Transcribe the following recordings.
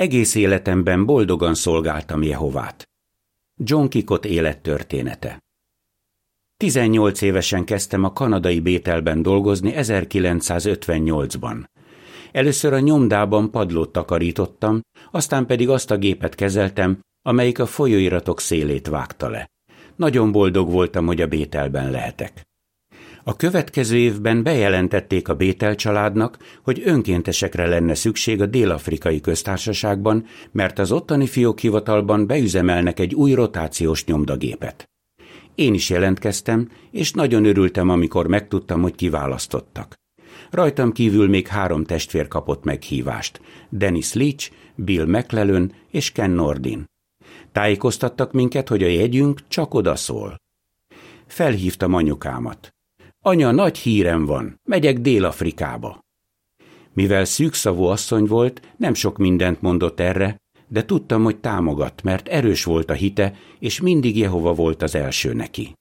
Egész életemben boldogan szolgáltam Jehovát. John Kikot élettörténete 18 évesen kezdtem a kanadai Bételben dolgozni 1958-ban. Először a nyomdában padlót takarítottam, aztán pedig azt a gépet kezeltem, amelyik a folyóiratok szélét vágta le. Nagyon boldog voltam, hogy a Bételben lehetek. A következő évben bejelentették a Bétel családnak, hogy önkéntesekre lenne szükség a Dél-Afrikai Köztársaságban, mert az ottani fiókhivatalban beüzemelnek egy új rotációs nyomdagépet. Én is jelentkeztem, és nagyon örültem, amikor megtudtam, hogy kiválasztottak. Rajtam kívül még három testvér kapott meghívást, Dennis Leach, Bill McLellan és Ken Nordin. Tájékoztattak minket, hogy a jegyünk csak oda szól. Felhívtam anyukámat. Anya, nagy hírem van, megyek Dél-Afrikába. Mivel szűkszavú asszony volt, nem sok mindent mondott erre, de tudtam, hogy támogat, mert erős volt a hite, és mindig Jehova volt az első neki.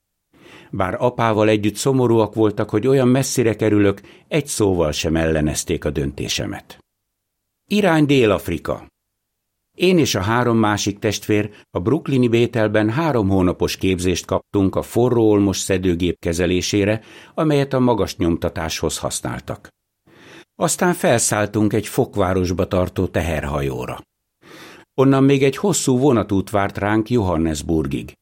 Bár apával együtt szomorúak voltak, hogy olyan messzire kerülök, egy szóval sem ellenezték a döntésemet. Irány Dél-Afrika. Én és a három másik testvér a brooklyni Bételben három hónapos képzést kaptunk a forró olmos szedőgép kezelésére, amelyet a magas nyomtatáshoz használtak. Aztán felszálltunk egy fokvárosba tartó teherhajóra. Onnan még egy hosszú vonatút várt ránk Johannesburgig.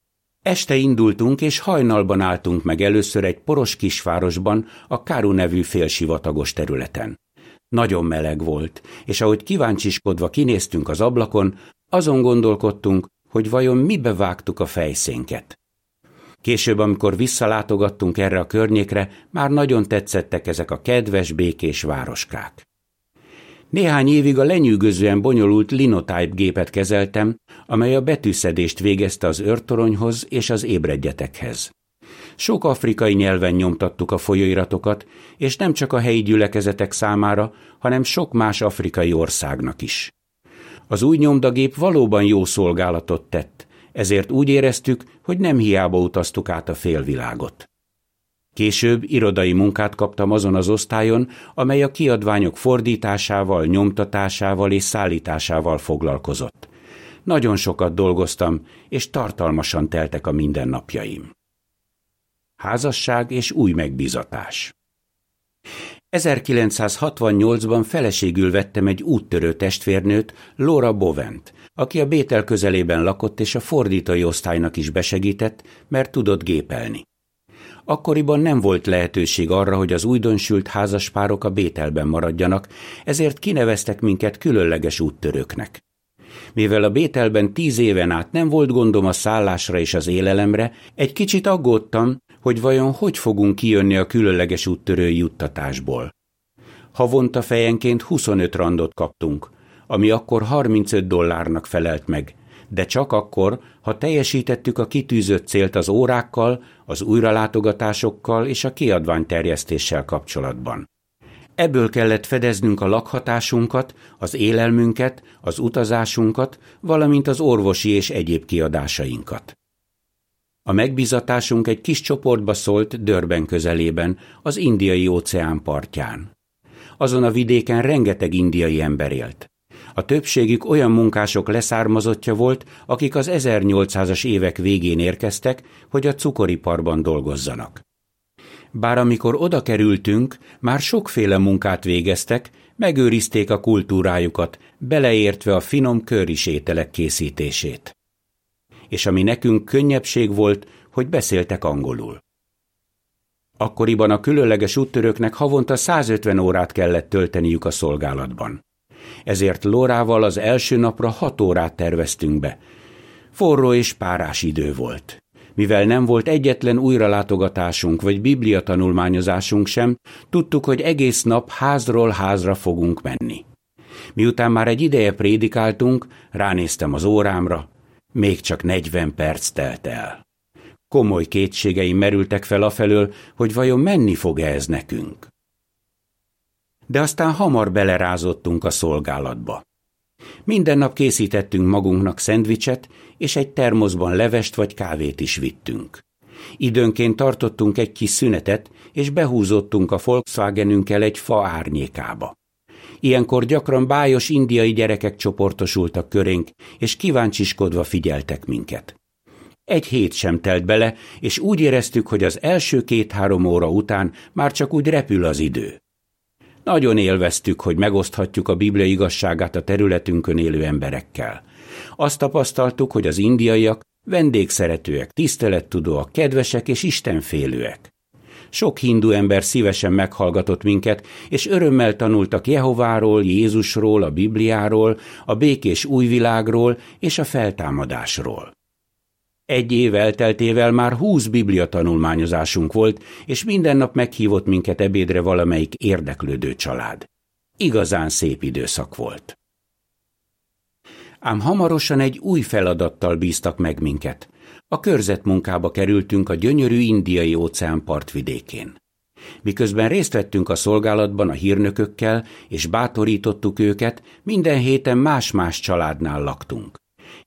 Este indultunk, és hajnalban álltunk meg először egy poros kisvárosban, a Káru nevű félsivatagos területen. Nagyon meleg volt, és ahogy kíváncsiskodva kinéztünk az ablakon, azon gondolkodtunk, hogy vajon mibe vágtuk a fejszénket. Később, amikor visszalátogattunk erre a környékre, már nagyon tetszettek ezek a kedves, békés városkák. Néhány évig a lenyűgözően bonyolult linotype gépet kezeltem, amely a betűszedést végezte az őrtoronyhoz és az ébredjetekhez. Sok afrikai nyelven nyomtattuk a folyóiratokat, és nem csak a helyi gyülekezetek számára, hanem sok más afrikai országnak is. Az új nyomdagép valóban jó szolgálatot tett, ezért úgy éreztük, hogy nem hiába utaztuk át a félvilágot. Később irodai munkát kaptam azon az osztályon, amely a kiadványok fordításával, nyomtatásával és szállításával foglalkozott. Nagyon sokat dolgoztam, és tartalmasan teltek a mindennapjaim. Házasság és új megbizatás 1968-ban feleségül vettem egy úttörő testvérnőt, Laura Bovent, aki a Bétel közelében lakott és a fordítói osztálynak is besegített, mert tudott gépelni. Akkoriban nem volt lehetőség arra, hogy az újdonsült házaspárok a Bételben maradjanak, ezért kineveztek minket különleges úttörőknek. Mivel a Bételben tíz éven át nem volt gondom a szállásra és az élelemre, egy kicsit aggódtam, hogy vajon hogy fogunk kijönni a különleges úttörői juttatásból. Havonta fejenként 25 randot kaptunk, ami akkor 35 dollárnak felelt meg, de csak akkor, ha teljesítettük a kitűzött célt az órákkal, az újralátogatásokkal és a kiadványterjesztéssel kapcsolatban. Ebből kellett fedeznünk a lakhatásunkat, az élelmünket, az utazásunkat, valamint az orvosi és egyéb kiadásainkat. A megbizatásunk egy kis csoportba szólt Dörben közelében, az indiai óceán partján. Azon a vidéken rengeteg indiai ember élt. A többségük olyan munkások leszármazottja volt, akik az 1800-as évek végén érkeztek, hogy a cukoriparban dolgozzanak. Bár amikor oda kerültünk, már sokféle munkát végeztek, megőrizték a kultúrájukat, beleértve a finom köris ételek készítését. És ami nekünk könnyebbség volt, hogy beszéltek angolul. Akkoriban a különleges úttörőknek havonta 150 órát kellett tölteniük a szolgálatban ezért Lórával az első napra hat órát terveztünk be. Forró és párás idő volt. Mivel nem volt egyetlen újralátogatásunk vagy biblia tanulmányozásunk sem, tudtuk, hogy egész nap házról házra fogunk menni. Miután már egy ideje prédikáltunk, ránéztem az órámra, még csak negyven perc telt el. Komoly kétségeim merültek fel afelől, hogy vajon menni fog-e ez nekünk de aztán hamar belerázottunk a szolgálatba. Minden nap készítettünk magunknak szendvicset, és egy termoszban levest vagy kávét is vittünk. Időnként tartottunk egy kis szünetet, és behúzottunk a Volkswagenünkkel egy fa árnyékába. Ilyenkor gyakran bájos indiai gyerekek csoportosultak körénk, és kíváncsiskodva figyeltek minket. Egy hét sem telt bele, és úgy éreztük, hogy az első két-három óra után már csak úgy repül az idő. Nagyon élveztük, hogy megoszthatjuk a Biblia igazságát a területünkön élő emberekkel. Azt tapasztaltuk, hogy az indiaiak vendégszeretőek, tisztelettudóak, kedvesek és istenfélőek. Sok hindu ember szívesen meghallgatott minket, és örömmel tanultak Jehováról, Jézusról, a Bibliáról, a békés újvilágról és a feltámadásról. Egy év elteltével már húsz biblia tanulmányozásunk volt, és minden nap meghívott minket ebédre valamelyik érdeklődő család. Igazán szép időszak volt. Ám hamarosan egy új feladattal bíztak meg minket. A körzetmunkába kerültünk a gyönyörű indiai óceán partvidékén. Miközben részt vettünk a szolgálatban a hírnökökkel, és bátorítottuk őket, minden héten más-más családnál laktunk.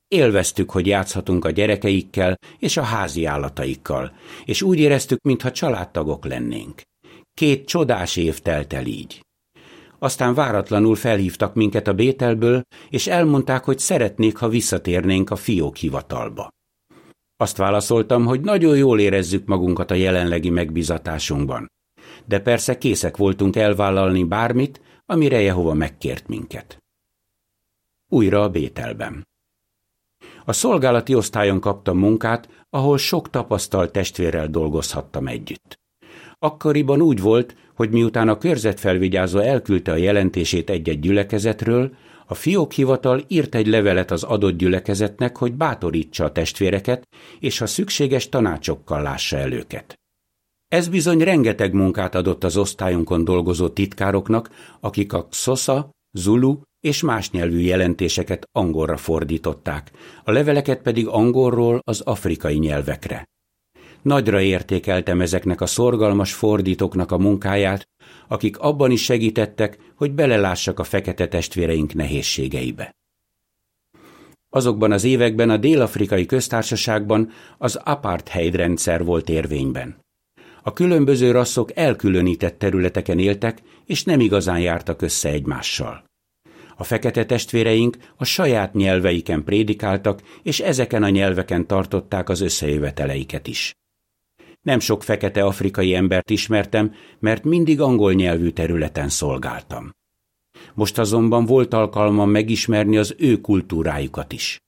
Élveztük, hogy játszhatunk a gyerekeikkel és a házi állataikkal, és úgy éreztük, mintha családtagok lennénk. Két csodás év telt el így. Aztán váratlanul felhívtak minket a Bételből, és elmondták, hogy szeretnék, ha visszatérnénk a fiók hivatalba. Azt válaszoltam, hogy nagyon jól érezzük magunkat a jelenlegi megbizatásunkban. De persze készek voltunk elvállalni bármit, amire Jehova megkért minket. Újra a Bételben. A szolgálati osztályon kaptam munkát, ahol sok tapasztalt testvérrel dolgozhattam együtt. Akkoriban úgy volt, hogy miután a körzetfelvigyázó elküldte a jelentését egy-egy gyülekezetről, a fiókhivatal írt egy levelet az adott gyülekezetnek, hogy bátorítsa a testvéreket, és ha szükséges tanácsokkal lássa el őket. Ez bizony rengeteg munkát adott az osztályunkon dolgozó titkároknak, akik a Xosza, Zulu és más nyelvű jelentéseket angolra fordították, a leveleket pedig angolról az afrikai nyelvekre. Nagyra értékeltem ezeknek a szorgalmas fordítóknak a munkáját, akik abban is segítettek, hogy belelássak a fekete testvéreink nehézségeibe. Azokban az években a dél-afrikai köztársaságban az apartheid rendszer volt érvényben. A különböző rasszok elkülönített területeken éltek, és nem igazán jártak össze egymással. A fekete testvéreink a saját nyelveiken prédikáltak, és ezeken a nyelveken tartották az összejöveteleiket is. Nem sok fekete afrikai embert ismertem, mert mindig angol nyelvű területen szolgáltam. Most azonban volt alkalmam megismerni az ő kultúrájukat is.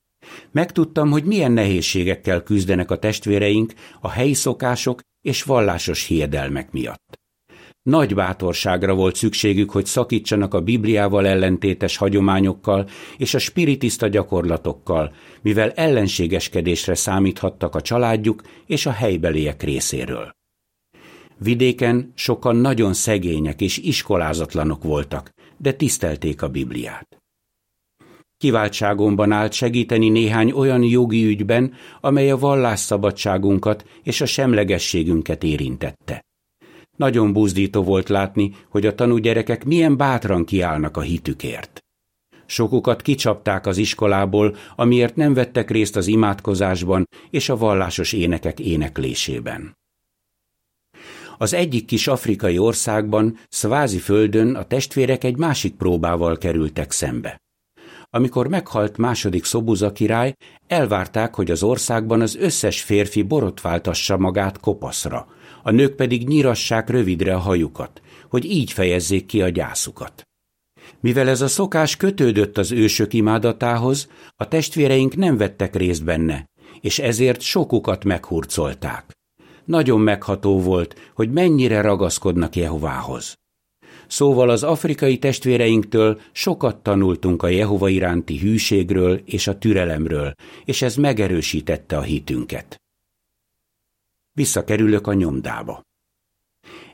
Megtudtam, hogy milyen nehézségekkel küzdenek a testvéreink a helyi szokások és vallásos hiedelmek miatt. Nagy bátorságra volt szükségük, hogy szakítsanak a Bibliával ellentétes hagyományokkal és a spiritista gyakorlatokkal, mivel ellenségeskedésre számíthattak a családjuk és a helybeliek részéről. Vidéken sokan nagyon szegények és iskolázatlanok voltak, de tisztelték a Bibliát. Kiváltságomban állt segíteni néhány olyan jogi ügyben, amely a vallásszabadságunkat és a semlegességünket érintette. Nagyon buzdító volt látni, hogy a tanúgyerekek milyen bátran kiállnak a hitükért. Sokukat kicsapták az iskolából, amiért nem vettek részt az imádkozásban és a vallásos énekek éneklésében. Az egyik kis afrikai országban, Szvázi földön a testvérek egy másik próbával kerültek szembe. Amikor meghalt második Szobuza király, elvárták, hogy az országban az összes férfi borotváltassa magát kopaszra, a nők pedig nyírassák rövidre a hajukat, hogy így fejezzék ki a gyászukat. Mivel ez a szokás kötődött az ősök imádatához, a testvéreink nem vettek részt benne, és ezért sokukat meghurcolták. Nagyon megható volt, hogy mennyire ragaszkodnak Jehovához. Szóval az afrikai testvéreinktől sokat tanultunk a Jehova iránti hűségről és a türelemről, és ez megerősítette a hitünket. Visszakerülök a nyomdába.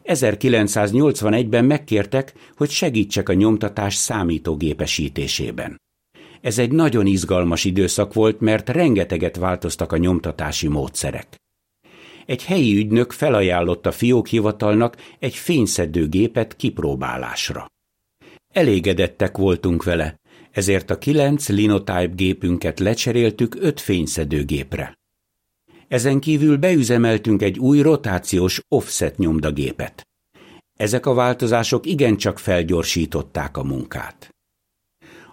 1981-ben megkértek, hogy segítsek a nyomtatás számítógépesítésében. Ez egy nagyon izgalmas időszak volt, mert rengeteget változtak a nyomtatási módszerek. Egy helyi ügynök felajánlotta fiókhivatalnak egy fényszedő gépet kipróbálásra. Elégedettek voltunk vele, ezért a kilenc linotype gépünket lecseréltük öt fényszedőgépre. Ezen kívül beüzemeltünk egy új rotációs offset nyomdagépet. Ezek a változások igencsak felgyorsították a munkát.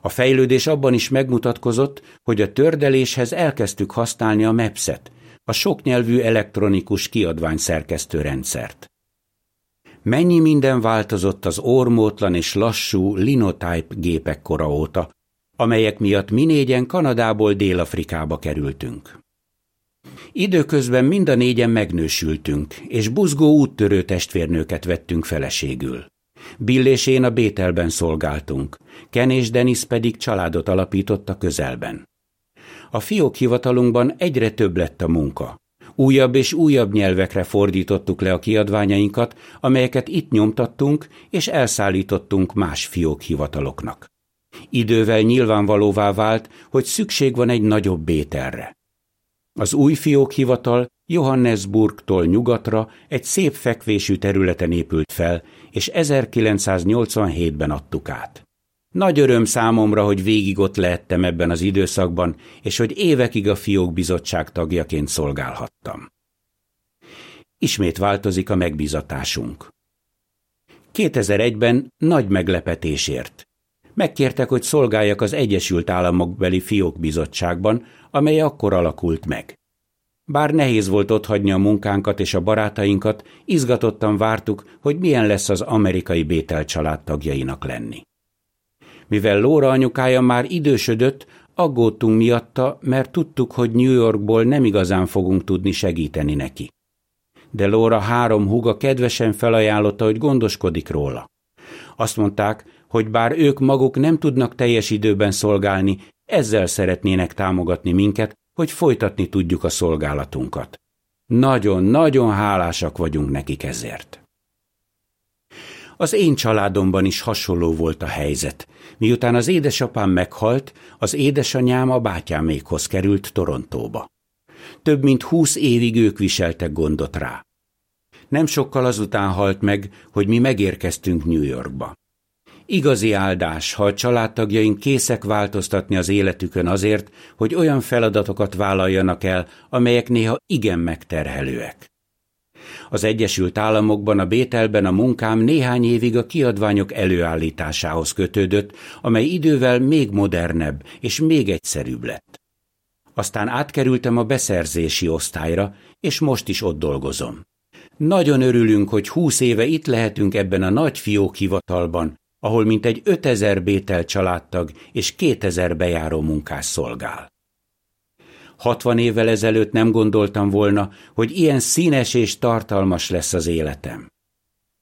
A fejlődés abban is megmutatkozott, hogy a tördeléshez elkezdtük használni a MEPS-et, a soknyelvű elektronikus kiadványszerkesztő rendszert. Mennyi minden változott az ormótlan és lassú linotype gépek kora óta, amelyek miatt mi négyen Kanadából Dél-Afrikába kerültünk. Időközben mind a négyen megnősültünk, és buzgó úttörő testvérnőket vettünk feleségül. Bill és én a Bételben szolgáltunk, Ken és Dennis pedig családot alapított a közelben. A fiók hivatalunkban egyre több lett a munka. Újabb és újabb nyelvekre fordítottuk le a kiadványainkat, amelyeket itt nyomtattunk és elszállítottunk más fiók hivataloknak. Idővel nyilvánvalóvá vált, hogy szükség van egy nagyobb bételre. Az új fiókhivatal Johannesburgtól nyugatra egy szép fekvésű területen épült fel, és 1987-ben adtuk át. Nagy öröm számomra, hogy végig ott lehettem ebben az időszakban, és hogy évekig a fiók bizottság tagjaként szolgálhattam. Ismét változik a megbizatásunk. 2001-ben nagy meglepetésért. Megkértek, hogy szolgáljak az Egyesült Államok beli fiók bizottságban, amely akkor alakult meg. Bár nehéz volt otthagyni a munkánkat és a barátainkat, izgatottan vártuk, hogy milyen lesz az amerikai Bétel család tagjainak lenni. Mivel Lóra anyukája már idősödött, aggódtunk miatta, mert tudtuk, hogy New Yorkból nem igazán fogunk tudni segíteni neki. De Lóra három húga kedvesen felajánlotta, hogy gondoskodik róla. Azt mondták, hogy bár ők maguk nem tudnak teljes időben szolgálni, ezzel szeretnének támogatni minket, hogy folytatni tudjuk a szolgálatunkat. Nagyon-nagyon hálásak vagyunk nekik ezért. Az én családomban is hasonló volt a helyzet. Miután az édesapám meghalt, az édesanyám a bátyámékhoz került Torontóba. Több mint húsz évig ők viseltek gondot rá. Nem sokkal azután halt meg, hogy mi megérkeztünk New Yorkba. Igazi áldás, ha a családtagjaink készek változtatni az életükön azért, hogy olyan feladatokat vállaljanak el, amelyek néha igen megterhelőek. Az Egyesült Államokban a Bételben a munkám néhány évig a kiadványok előállításához kötődött, amely idővel még modernebb és még egyszerűbb lett. Aztán átkerültem a beszerzési osztályra, és most is ott dolgozom. Nagyon örülünk, hogy húsz éve itt lehetünk ebben a nagy fiók hivatalban, ahol mintegy 5000 Bétel családtag és 2000 bejáró munkás szolgál. 60 évvel ezelőtt nem gondoltam volna, hogy ilyen színes és tartalmas lesz az életem.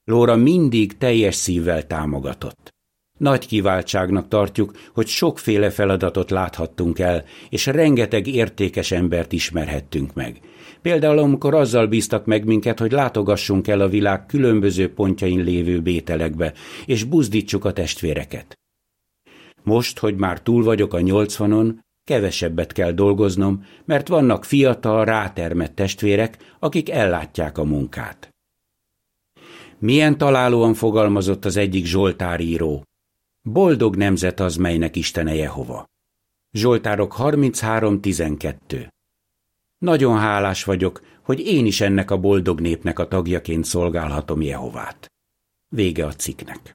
Lóra mindig teljes szívvel támogatott. Nagy kiváltságnak tartjuk, hogy sokféle feladatot láthattunk el, és rengeteg értékes embert ismerhettünk meg. Például amikor azzal bíztak meg minket, hogy látogassunk el a világ különböző pontjain lévő bételekbe, és buzdítsuk a testvéreket. Most, hogy már túl vagyok a nyolcvanon, kevesebbet kell dolgoznom, mert vannak fiatal, rátermett testvérek, akik ellátják a munkát. Milyen találóan fogalmazott az egyik Zsoltár író. Boldog nemzet az, melynek Istene Jehova. Zsoltárok 33.12 Nagyon hálás vagyok, hogy én is ennek a boldog népnek a tagjaként szolgálhatom Jehovát. Vége a cikknek.